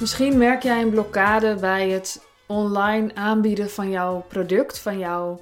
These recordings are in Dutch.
Misschien merk jij een blokkade bij het online aanbieden van jouw product, van jouw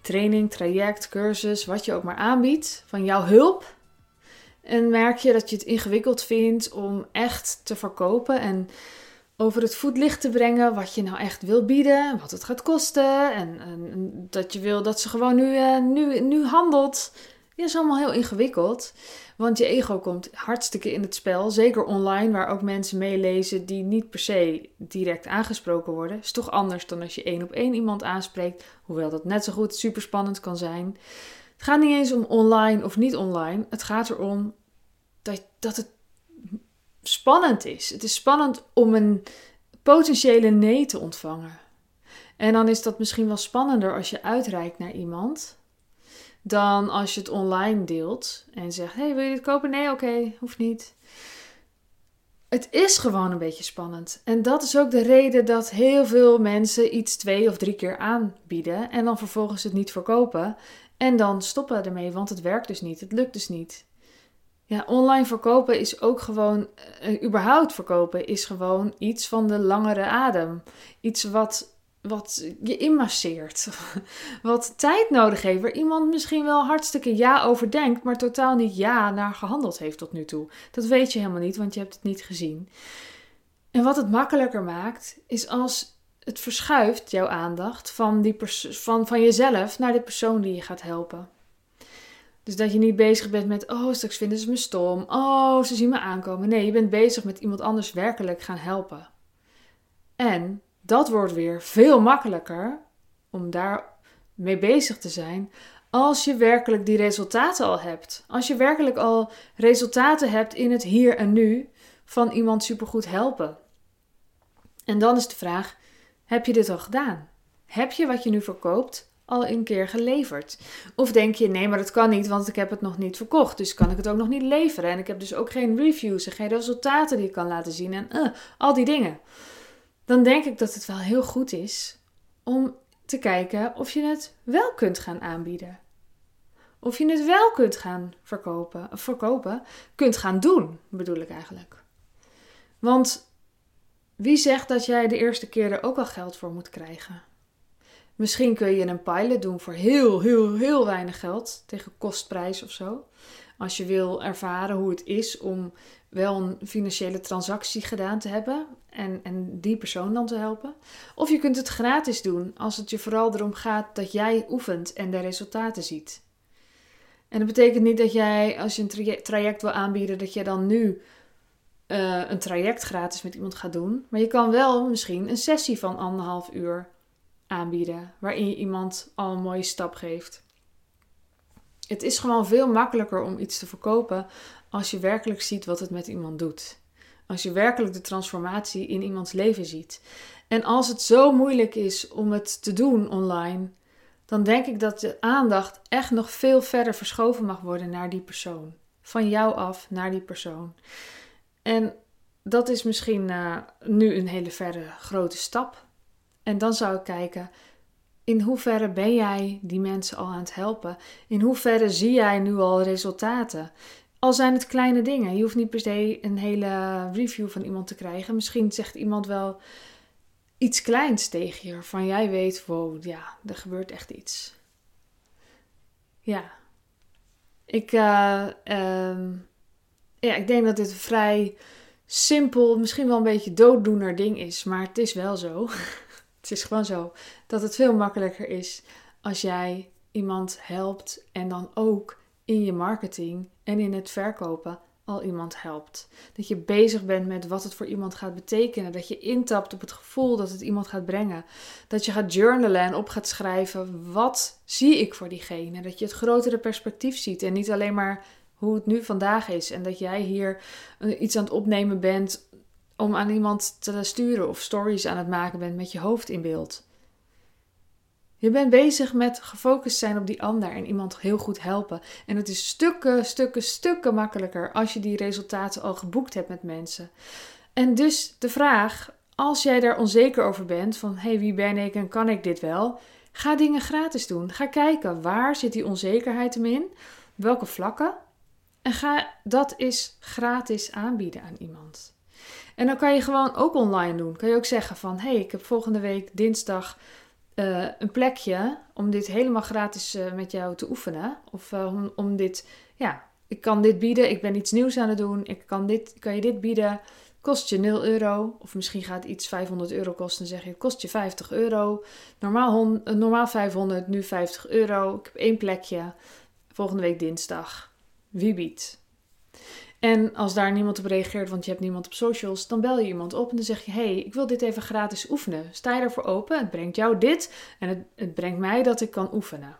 training, traject, cursus, wat je ook maar aanbiedt, van jouw hulp. En merk je dat je het ingewikkeld vindt om echt te verkopen en over het voetlicht te brengen wat je nou echt wil bieden, wat het gaat kosten en, en dat je wil dat ze gewoon nu, uh, nu, nu handelt. Ja, is allemaal heel ingewikkeld. Want je ego komt hartstikke in het spel. Zeker online, waar ook mensen meelezen die niet per se direct aangesproken worden. Is toch anders dan als je één op één iemand aanspreekt. Hoewel dat net zo goed super spannend kan zijn. Het gaat niet eens om online of niet online. Het gaat erom dat, dat het spannend is. Het is spannend om een potentiële nee te ontvangen. En dan is dat misschien wel spannender als je uitreikt naar iemand dan als je het online deelt en zegt: Hey, wil je dit kopen? Nee, oké, hoeft niet. Het is gewoon een beetje spannend. En dat is ook de reden dat heel veel mensen iets twee of drie keer aanbieden en dan vervolgens het niet verkopen. En dan stoppen ermee, want het werkt dus niet. Het lukt dus niet. Ja, online verkopen is ook gewoon, uh, überhaupt verkopen is gewoon iets van de langere adem. Iets wat wat je inmasseert. Wat tijd nodig heeft. Waar iemand misschien wel hartstikke ja over denkt, maar totaal niet ja naar gehandeld heeft tot nu toe. Dat weet je helemaal niet, want je hebt het niet gezien. En wat het makkelijker maakt, is als het verschuift jouw aandacht van, die van, van jezelf naar de persoon die je gaat helpen. Dus dat je niet bezig bent met, oh, straks vinden ze me stom. Oh, ze zien me aankomen. Nee, je bent bezig met iemand anders werkelijk gaan helpen. En dat wordt weer veel makkelijker om daar mee bezig te zijn als je werkelijk die resultaten al hebt. Als je werkelijk al resultaten hebt in het hier en nu van iemand supergoed helpen. En dan is de vraag: heb je dit al gedaan? Heb je wat je nu verkoopt al een keer geleverd? Of denk je: nee, maar dat kan niet, want ik heb het nog niet verkocht, dus kan ik het ook nog niet leveren en ik heb dus ook geen reviews en geen resultaten die ik kan laten zien en uh, al die dingen dan denk ik dat het wel heel goed is om te kijken of je het wel kunt gaan aanbieden. Of je het wel kunt gaan verkopen, verkopen, kunt gaan doen, bedoel ik eigenlijk. Want wie zegt dat jij de eerste keer er ook al geld voor moet krijgen? Misschien kun je een pilot doen voor heel, heel, heel weinig geld, tegen kostprijs of zo. Als je wil ervaren hoe het is om wel een financiële transactie gedaan te hebben en, en die persoon dan te helpen. Of je kunt het gratis doen als het je vooral erom gaat dat jij oefent en de resultaten ziet. En dat betekent niet dat jij, als je een traject wil aanbieden, dat je dan nu uh, een traject gratis met iemand gaat doen. Maar je kan wel misschien een sessie van anderhalf uur aanbieden, waarin je iemand al een mooie stap geeft. Het is gewoon veel makkelijker om iets te verkopen als je werkelijk ziet wat het met iemand doet. Als je werkelijk de transformatie in iemands leven ziet. En als het zo moeilijk is om het te doen online, dan denk ik dat de aandacht echt nog veel verder verschoven mag worden naar die persoon. Van jou af naar die persoon. En dat is misschien uh, nu een hele verre grote stap. En dan zou ik kijken, in hoeverre ben jij die mensen al aan het helpen? In hoeverre zie jij nu al resultaten? Al zijn het kleine dingen. Je hoeft niet per se een hele review van iemand te krijgen. Misschien zegt iemand wel iets kleins tegen je. Van jij weet, wow, ja, er gebeurt echt iets. Ja. Ik, uh, ja, ik denk dat dit een vrij simpel, misschien wel een beetje dooddoener ding is. Maar het is wel zo. het is gewoon zo. Dat het veel makkelijker is als jij iemand helpt en dan ook in je marketing en in het verkopen al iemand helpt. Dat je bezig bent met wat het voor iemand gaat betekenen. Dat je intapt op het gevoel dat het iemand gaat brengen. Dat je gaat journalen en op gaat schrijven wat zie ik voor diegene. Dat je het grotere perspectief ziet en niet alleen maar hoe het nu vandaag is. En dat jij hier iets aan het opnemen bent om aan iemand te sturen of stories aan het maken bent met je hoofd in beeld. Je bent bezig met gefocust zijn op die ander en iemand heel goed helpen. En het is stukken, stukken, stukken makkelijker als je die resultaten al geboekt hebt met mensen. En dus de vraag, als jij daar onzeker over bent, van hé, hey, wie ben ik en kan ik dit wel? Ga dingen gratis doen. Ga kijken waar zit die onzekerheid hem in, welke vlakken. En ga dat eens gratis aanbieden aan iemand. En dan kan je gewoon ook online doen. Kan je ook zeggen van, hé, hey, ik heb volgende week dinsdag uh, een plekje om dit helemaal gratis uh, met jou te oefenen. Of uh, om, om dit, ja, ik kan dit bieden, ik ben iets nieuws aan het doen, ik kan, dit, kan je dit bieden. Kost je 0 euro, of misschien gaat iets 500 euro kosten, dan zeg je, kost je 50 euro. Normaal, normaal 500, nu 50 euro. Ik heb één plekje, volgende week dinsdag. Wie biedt? En als daar niemand op reageert, want je hebt niemand op socials, dan bel je iemand op en dan zeg je: hey, ik wil dit even gratis oefenen. Sta je ervoor open? Het brengt jou dit en het, het brengt mij dat ik kan oefenen.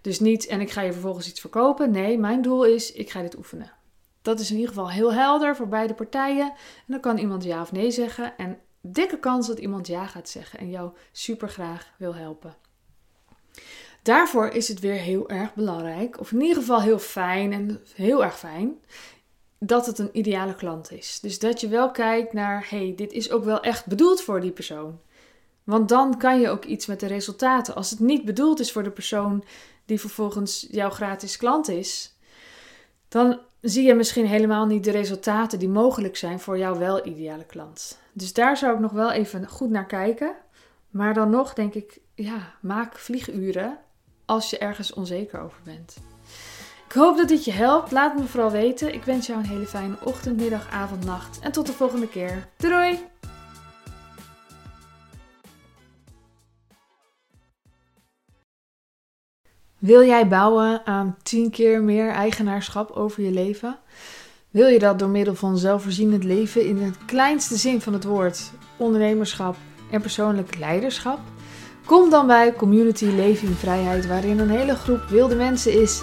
Dus niet en ik ga je vervolgens iets verkopen. Nee, mijn doel is: ik ga dit oefenen. Dat is in ieder geval heel helder voor beide partijen. En dan kan iemand ja of nee zeggen. En dikke kans dat iemand ja gaat zeggen en jou super graag wil helpen. Daarvoor is het weer heel erg belangrijk, of in ieder geval heel fijn en heel erg fijn, dat het een ideale klant is. Dus dat je wel kijkt naar, hey, dit is ook wel echt bedoeld voor die persoon. Want dan kan je ook iets met de resultaten. Als het niet bedoeld is voor de persoon die vervolgens jouw gratis klant is, dan zie je misschien helemaal niet de resultaten die mogelijk zijn voor jouw wel ideale klant. Dus daar zou ik nog wel even goed naar kijken. Maar dan nog denk ik, ja, maak vlieguren als je ergens onzeker over bent. Ik hoop dat dit je helpt. Laat me vooral weten. Ik wens jou een hele fijne ochtend, middag, avond, nacht. En tot de volgende keer. Doei! Wil jij bouwen aan 10 keer meer eigenaarschap over je leven? Wil je dat door middel van zelfvoorzienend leven in het kleinste zin van het woord, ondernemerschap en persoonlijk leiderschap? Kom dan bij Community Leven in Vrijheid, waarin een hele groep wilde mensen is